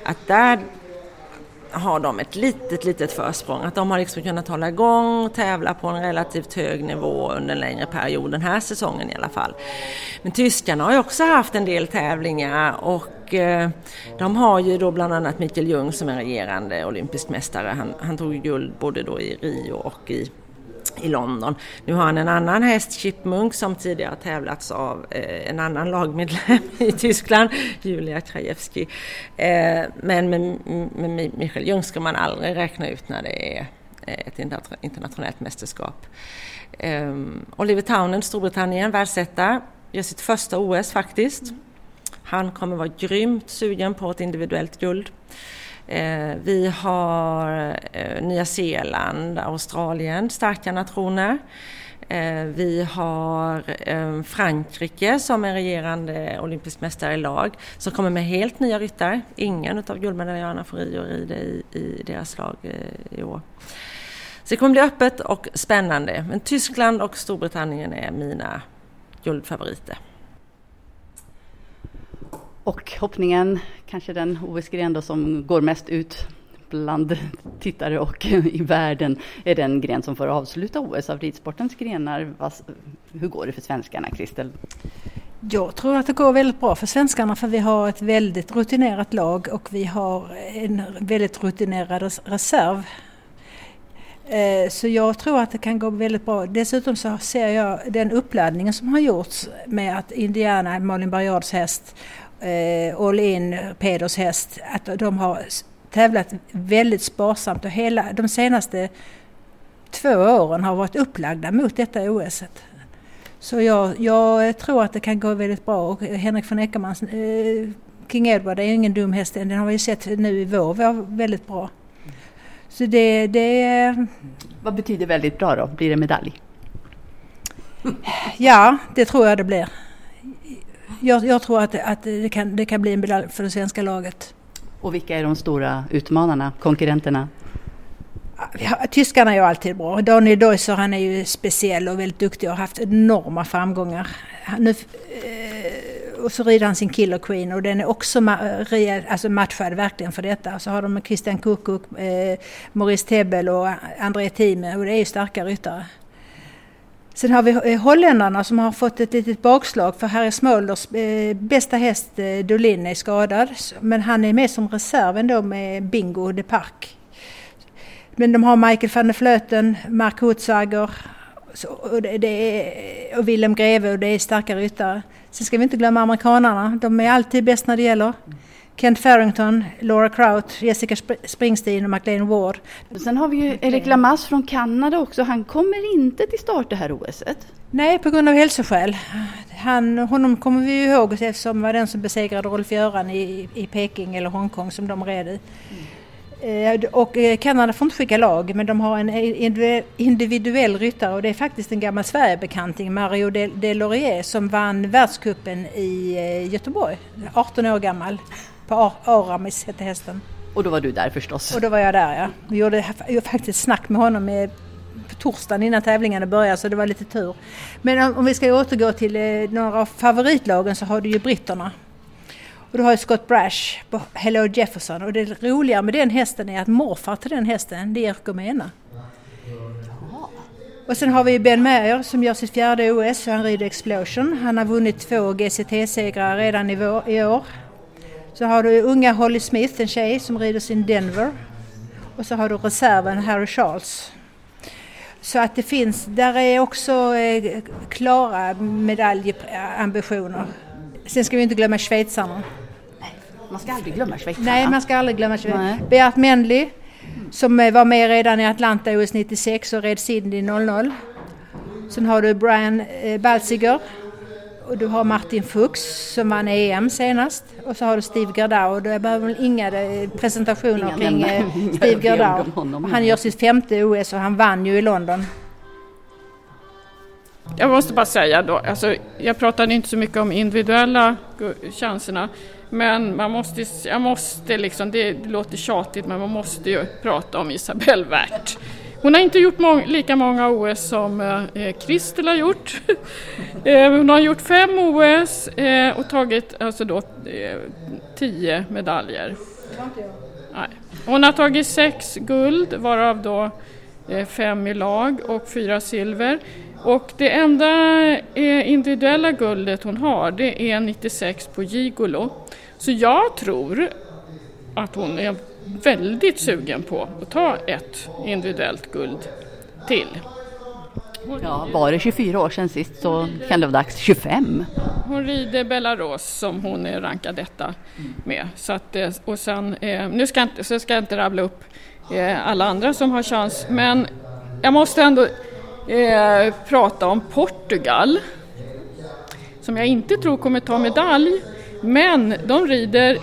att där har de ett litet, litet försprång. Att de har liksom kunnat hålla igång och tävla på en relativt hög nivå under en längre period, den här säsongen i alla fall. Men tyskarna har ju också haft en del tävlingar och eh, de har ju då bland annat Mikael Ljung som är regerande olympisk mästare. Han, han tog guld både då i Rio och i i London. Nu har han en annan häst, Chipmunk, som tidigare tävlats av eh, en annan lagmedlem (laughs) i Tyskland, Julia Krajewski. Eh, men med, med Michael Ljung ska man aldrig räkna ut när det är eh, ett internationellt mästerskap. Eh, Oliver Townend, Storbritannien, världsetta, gör sitt första OS faktiskt. Han kommer vara grymt sugen på ett individuellt guld. Eh, vi har eh, Nya Zeeland, Australien, starka nationer. Eh, vi har Frankrike som är regerande olympisk mästare i lag som kommer med helt nya ryttare. Ingen av guldmedaljörerna får Rio rider i, i deras lag i år. Så det kommer bli öppet och spännande. Men Tyskland och Storbritannien är mina guldfavoriter. Och hoppningen, kanske den OS-gren som går mest ut bland tittare och i världen, är den gren som får avsluta OS av ridsportens grenar. Hur går det för svenskarna, Kristel? Jag tror att det går väldigt bra för svenskarna för vi har ett väldigt rutinerat lag och vi har en väldigt rutinerad reserv. Eh, så jag tror att det kan gå väldigt bra. Dessutom så ser jag den uppladdningen som har gjorts med att Indiana, Malin Barriards häst eh, All In, Peders häst, att de har tävlat väldigt sparsamt och hela de senaste två åren har varit upplagda mot detta OS. Så jag, jag tror att det kan gå väldigt bra och Henrik von Eckermans eh, King Edward är ingen dum häst, den har vi sett nu i vår, var väldigt bra. Så det, det... Vad betyder väldigt bra då? Blir det medalj? Ja, det tror jag det blir jag, jag, tror att, att det, kan, det kan bli en medalj för det svenska laget. Och vilka är de stora utmanarna, konkurrenterna? Tyskarna är ju alltid bra. Daniel Deusser han är ju speciell och väldigt duktig och har haft enorma framgångar. Nu, eh, och så rider han sin Killer Queen och den är också ma- alltså matchad verkligen för detta. Så har de Christian Kukuk, eh, Maurice Tebel och André Thieme och det är ju starka ryttare. Sen har vi eh, holländarna som har fått ett litet bakslag för Harry Smolders eh, bästa häst eh, Dolin är skadad. Men han är med som reserv ändå med Bingo de Park. Men de har Michael van der Flöten, Mark Hutsager och, det, är, och Willem Greve och det är starka ryttare. Sen ska vi inte glömma amerikanarna. De är alltid bäst när det gäller. Kent Farrington, Laura Kraut, Jessica Springsteen och McLean Ward. Sen har vi ju Erik Lamas från Kanada också. Han kommer inte till start det här OSet. Nej, på grund av hälsoskäl. han, honom kommer vi ju ihåg eftersom var den som besegrade Rolf-Göran i, i Peking eller Hongkong som de red i. Eh, och eh, Kanada får inte skicka lag men de har en individuell ryttare och det är faktiskt en gammal Sverigebekanting, Mario Delorier, som vann världskuppen i eh, Göteborg, 18 år gammal, på Aramis hette hästen. Och då var du där förstås? Och då var jag där ja. Vi gjorde faktiskt snack med honom med på torsdagen innan tävlingarna började så det var lite tur. Men om vi ska återgå till några av favoritlagen så har du ju britterna och då har jag Scott Brash på Hello Jefferson och det roliga med den hästen är att morfar till den hästen det är Erko Mena. Och sen har vi Ben Meyer som gör sitt fjärde OS, han rider Explosion. Han har vunnit två GCT-segrar redan i, i år. Så har du unga Holly Smith, en tjej som rider sin Denver. Och så har du reserven Harry Charles. Så att det finns, där är också eh, klara medaljambitioner. Sen ska vi inte glömma schweizarna. Man ska aldrig glömma schweizarna. Nej, man ska aldrig glömma schweizarna. Beat Mendley som eh, var med redan i Atlanta OS 96 och red Sydney 00. Sen har du Brian eh, Balziger och du har Martin Fuchs som vann EM senast och så har du Steve Gerdau och det behöver väl inga eh, presentationer inga kring Steve (laughs) Gerdau. Han gör sitt femte OS och han vann ju i London. Jag måste bara säga då, alltså, jag pratade inte så mycket om individuella chanserna men man måste, jag måste liksom, det, det låter tjatigt men man måste ju prata om Isabelle Wert. Hon har inte gjort må lika många OS som eh, eh Kristel har gjort. (laughs) Eh, hon har gjort fem OS eh, och tagit alltså då, eh, tio medaljer. Nej. Hon har tagit sex guld varav då eh, fem i lag och fyra silver. Och det enda eh, individuella guldet hon har det är 96 på Gigolo. Så jag tror att hon är väldigt sugen på att ta ett individuellt guld till. Ja, var det 24 år sedan sist så kan det vara dags 25. Hon rider Belarus som hon är rankad detta med. Så att, eh, och sen, eh, nu ska jag, inte, så ska jag inte rabbla upp alla andra som har chans men jag måste ändå eh, prata om Portugal som jag inte tror kommer ta medalj men de rider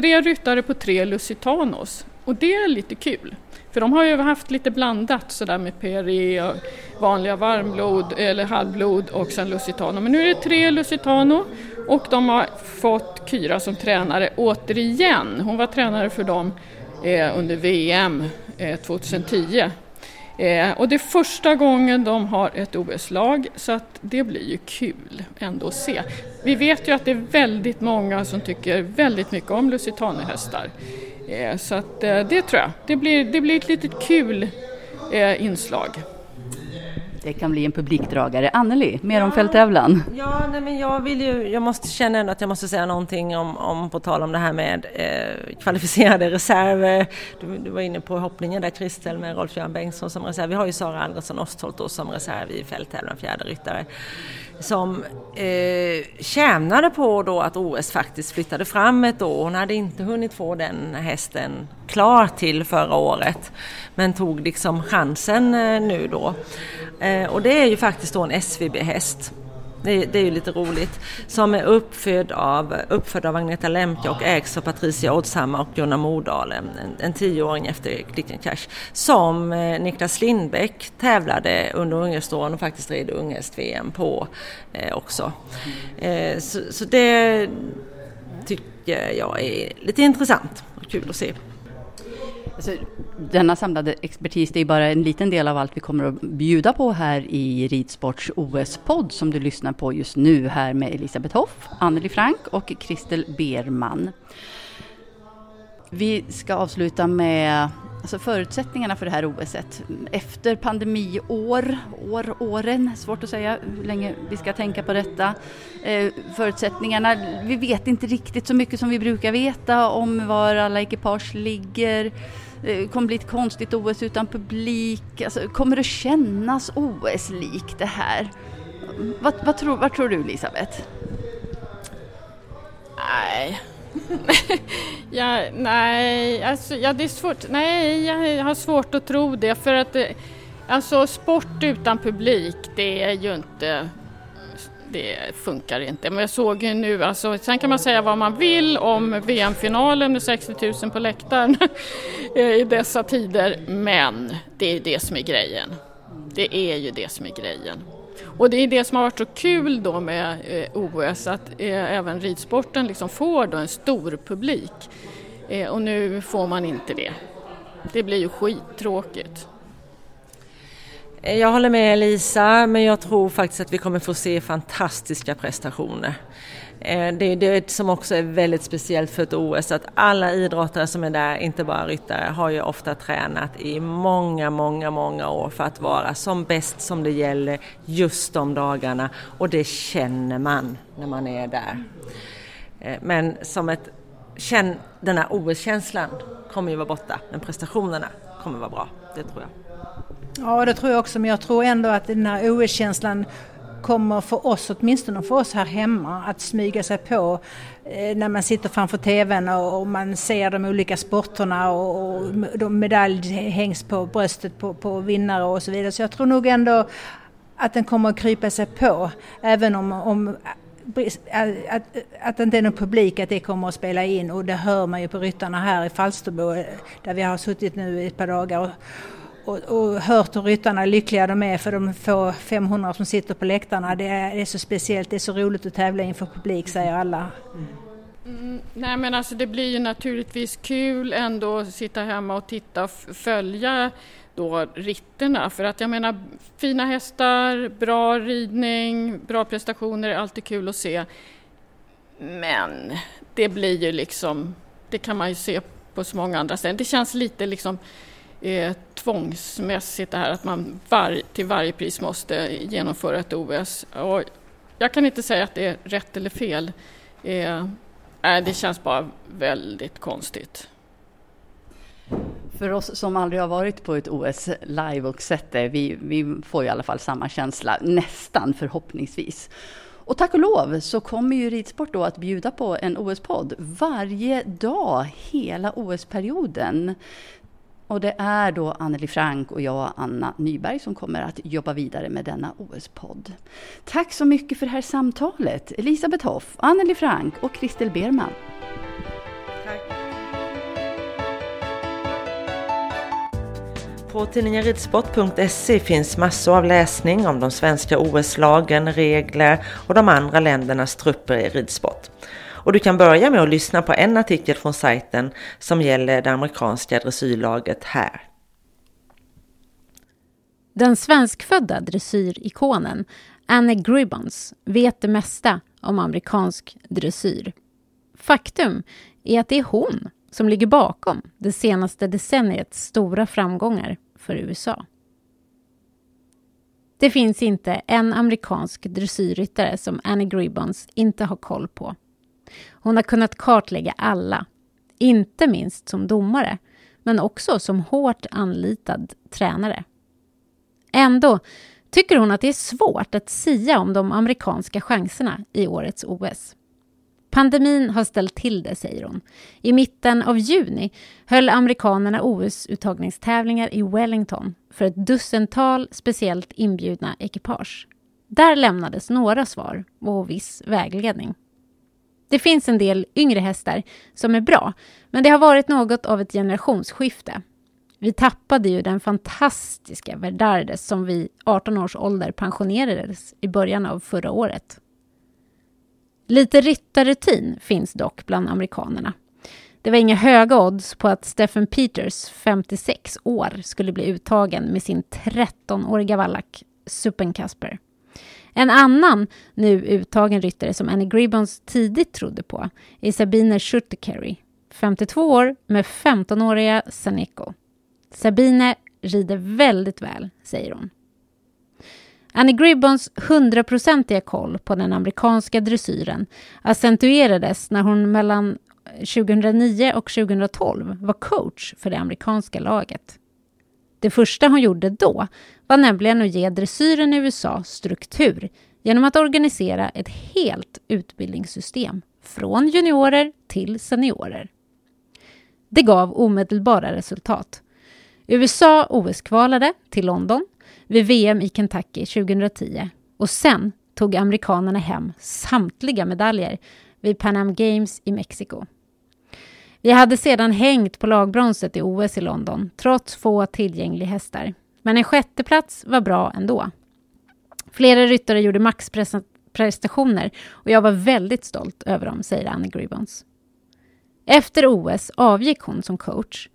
tre ryttare på tre Lusitanos och det är lite kul. För de har ju haft lite blandat sådär med PRE, och vanliga varmblod eller halvblod och sen Lusitano. Men nu är det tre Lusitano och de har fått Kyra som tränare återigen. Hon var tränare för dem eh, under VM eh, 2010 Eh, och det är första gången de har ett OS-lag så att det blir ju kul ändå att se. Vi vet ju att det är väldigt många som tycker väldigt mycket om Lusitanihästar. Eh, så att eh, det tror jag, det blir, det blir ett litet kul eh, inslag. Det kan bli en publikdragare. Anneli, mer ja, om fälttävlan? Ja, nej, men jag vill ju, jag måste känna ändå att jag måste säga någonting om, om på tal om det här med eh, kvalificerade reserver. Du, du, var inne på hoppningen där Kristel med Rolf-Göran Bengtsson som reserv. Vi har ju Sara Alresson Ostholt som reserv i fälttävlan, fjärde ryttare som eh, tjänade på då att OS faktiskt flyttade fram ett år. Hon hade inte hunnit få den hästen klar till förra året men tog liksom chansen eh, nu då. Eh, och det är ju faktiskt då en SVB-häst. Det, det, är ju lite roligt. Som är uppfödd av, uppfödd av Agneta Lemke och ägs av Patricia Oddshammar och Gunnar Mordahl, en, en tioåring efter Klicken Cash. Som eh, Niklas Lindbäck tävlade under unghäståren och faktiskt red unghäst-VM på eh, också. Eh, så, så det tycker jag är lite intressant och kul att se. Alltså, denna samlade expertis det är bara en liten del av allt vi kommer att bjuda på här i Ridsports OS-podd som du lyssnar på just nu här med Elisabeth Hoff, Anneli Frank och Christel Berman. Vi ska avsluta med alltså förutsättningarna för det här OSet. Efter pandemiår, år, åren, svårt att säga hur länge vi ska tänka på detta. Eh, förutsättningarna, vi vet inte riktigt så mycket som vi brukar veta om var alla ekipage ligger. Det kommer bli ett konstigt OS utan publik. Alltså, kommer det kännas OS-likt det här? Vad, vad, tror, vad tror du Elisabeth? Nej. (laughs) ja, nej, alltså, ja, det är svårt. Nej, jag har svårt att tro det för att eh, alltså sport utan publik det är ju inte det funkar inte. Men jag såg ju nu, alltså, sen kan man säga vad man vill om VM-finalen med 60 000 på läktaren (laughs) eh, i dessa tider, men det är det som är grejen. Det är ju det som är grejen. Och det är det som har varit så kul då med eh, OS, att eh, även ridsporten liksom får då en stor publik. Eh, och nu får man inte det. Det blir ju skittråkigt. Eh, jag håller med Lisa, men jag tror faktiskt att vi kommer få se fantastiska prestationer. Eh, det är det som också är väldigt speciellt för ett OS, att alla idrottare som är där, inte bara ryttare, har ju ofta tränat i många, många, många år för att vara som bäst som det gäller just de dagarna och det känner man när man är där. Eh, men som ett, den här OS-känslan kommer ju vara borta, men prestationerna kommer vara bra, det tror jag. Ja, det tror jag också, men jag tror ändå att den här OS-känslan kommer för oss, åtminstone för oss här hemma, att smyga sig på eh, när man sitter framför TVn och, man ser de olika sporterna och, de medalj hängs på bröstet på, på vinnare och så vidare. Så jag tror nog ändå att den kommer att krypa sig på, även om, om eh, att, att det inte är någon publik, att det kommer att spela in och det hör man ju på ryttarna här i Falsterbo eh, där vi har suttit nu i ett par dagar. Och, och, och hört hur ryttarna lyckliga de är för de få 500 som sitter på läktarna. Det är, det är så speciellt, det är så roligt att tävla inför publik säger alla. Mm, nej men alltså det blir ju naturligtvis kul ändå att sitta hemma och titta och följa då ritterna för att jag menar fina hästar, bra ridning, bra prestationer är alltid kul att se. Men det blir ju liksom, det kan man ju se på så många andra ställen. Det känns lite liksom eh, tvångsmässigt det här att man var, till varje pris måste genomföra ett OS. Och jag kan inte säga att det är rätt eller fel. Eh, det känns bara väldigt konstigt. För oss som aldrig har varit på ett OS live och sett det, vi, vi får i alla fall samma känsla, nästan förhoppningsvis. Och tack och lov så kommer ju Ridsport då att bjuda på en OS-podd varje dag hela OS-perioden. Och det är då Anneli Frank och jag, Anna Nyberg, som kommer att jobba vidare med denna OS-podd. Tack så mycket för det här samtalet, Elisabeth Hoff, Anneli Frank och Christel Berman. På tidningen ridsport.se finns massor av läsning om de svenska OS-lagen, regler och de andra ländernas trupper i ridsport. Och du kan börja med att lyssna på en artikel från sajten som gäller det amerikanska dressyrlaget här. Den svenskfödda dressyrikonen Anne Gribbons vet det mesta om amerikansk dressyr. Faktum är att det är hon som ligger bakom det senaste decenniets stora framgångar för USA. Det finns inte en amerikansk dressyrryttare som Annie Gribbons inte har koll på. Hon har kunnat kartlägga alla, inte minst som domare, men också som hårt anlitad tränare. Ändå tycker hon att det är svårt att sia om de amerikanska chanserna i årets OS. Pandemin har ställt till det, säger hon. I mitten av juni höll amerikanerna OS-uttagningstävlingar i Wellington för ett dussintal speciellt inbjudna ekipage. Där lämnades några svar och viss vägledning. Det finns en del yngre hästar som är bra, men det har varit något av ett generationsskifte. Vi tappade ju den fantastiska Verdardes som vid 18 års ålder pensionerades i början av förra året. Lite ryttarrutin finns dock bland amerikanerna. Det var inga höga odds på att Stephen Peters, 56 år, skulle bli uttagen med sin 13-åriga vallack Supen Casper. En annan nu uttagen ryttare som Annie Gribbons tidigt trodde på är Sabine Schutterkerry, 52 år med 15-åriga Saneko. Sabine rider väldigt väl, säger hon. Annie Gribbons hundraprocentiga koll på den amerikanska dressyren accentuerades när hon mellan 2009 och 2012 var coach för det amerikanska laget. Det första hon gjorde då var nämligen att ge dressyren i USA struktur genom att organisera ett helt utbildningssystem från juniorer till seniorer. Det gav omedelbara resultat. USA OS-kvalade till London vid VM i Kentucky 2010 och sen tog amerikanerna hem samtliga medaljer vid Pan Am Games i Mexiko. Vi hade sedan hängt på lagbronset i OS i London, trots få tillgängliga hästar. Men en sjätteplats var bra ändå. Flera ryttare gjorde maxprestationer och jag var väldigt stolt över dem, säger Annie Gribbons. Efter OS avgick hon som coach.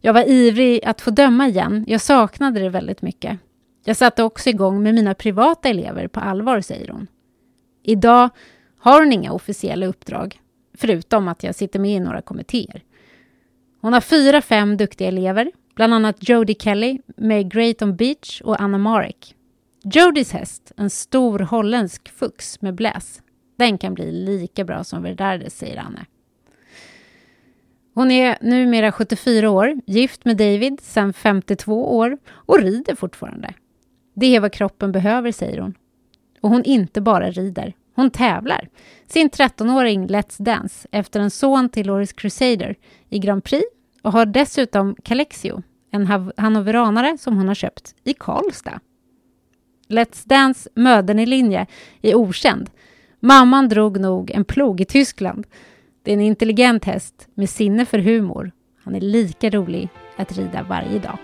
Jag var ivrig att få döma igen. Jag saknade det väldigt mycket. Jag satte också igång med mina privata elever på allvar, säger hon. Idag har hon inga officiella uppdrag, förutom att jag sitter med i några kommittéer. Hon har fyra, fem duktiga elever, bland annat Jodie Kelly, May Grayton Beach och Anna Marek. Jodies häst, en stor holländsk fux med bläs, den kan bli lika bra som Verdardes, säger Anne. Hon är numera 74 år, gift med David sedan 52 år och rider fortfarande. Det är vad kroppen behöver, säger hon. Och hon inte bara rider, hon tävlar. Sin 13-åring Let's Dance efter en son till Loris Crusader i Grand Prix och har dessutom Calexio, en hannoveranare som hon har köpt i Karlstad. Let's Dance möden i linje är okänd. Mamman drog nog en plog i Tyskland. Det är en intelligent häst med sinne för humor. Han är lika rolig att rida varje dag.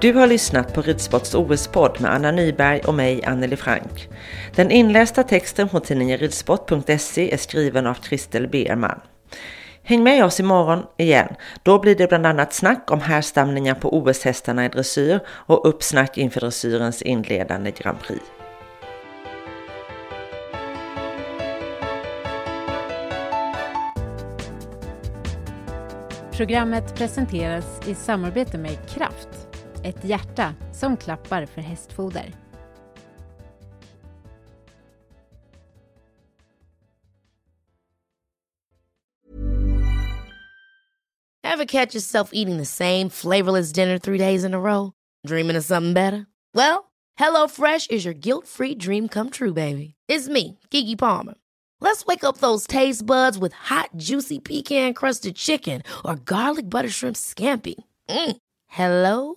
Du har lyssnat på Ridsports OS-podd med Anna Nyberg och mig, Anneli Frank. Den inlästa texten på tidningen ridsport.se är skriven av Kristel Berman. Häng med oss imorgon igen. Då blir det bland annat snack om härstamningar på OS-hästarna i dressyr och uppsnack inför dressyrens inledande Grand Prix. Programmet presenteras i samarbete med Kraft ett hjärta som klappar för hästfoder. Have catch yourself eating the same flavorless dinner three days in a row? Dreaming of something better? Well, hello fresh is your guilt-free dream come true baby. It's me, Gigi Palmer. Let's wake up those taste buds with hot, juicy pecan crusted chicken or garlic butter shrimp scampi. Mm. Hello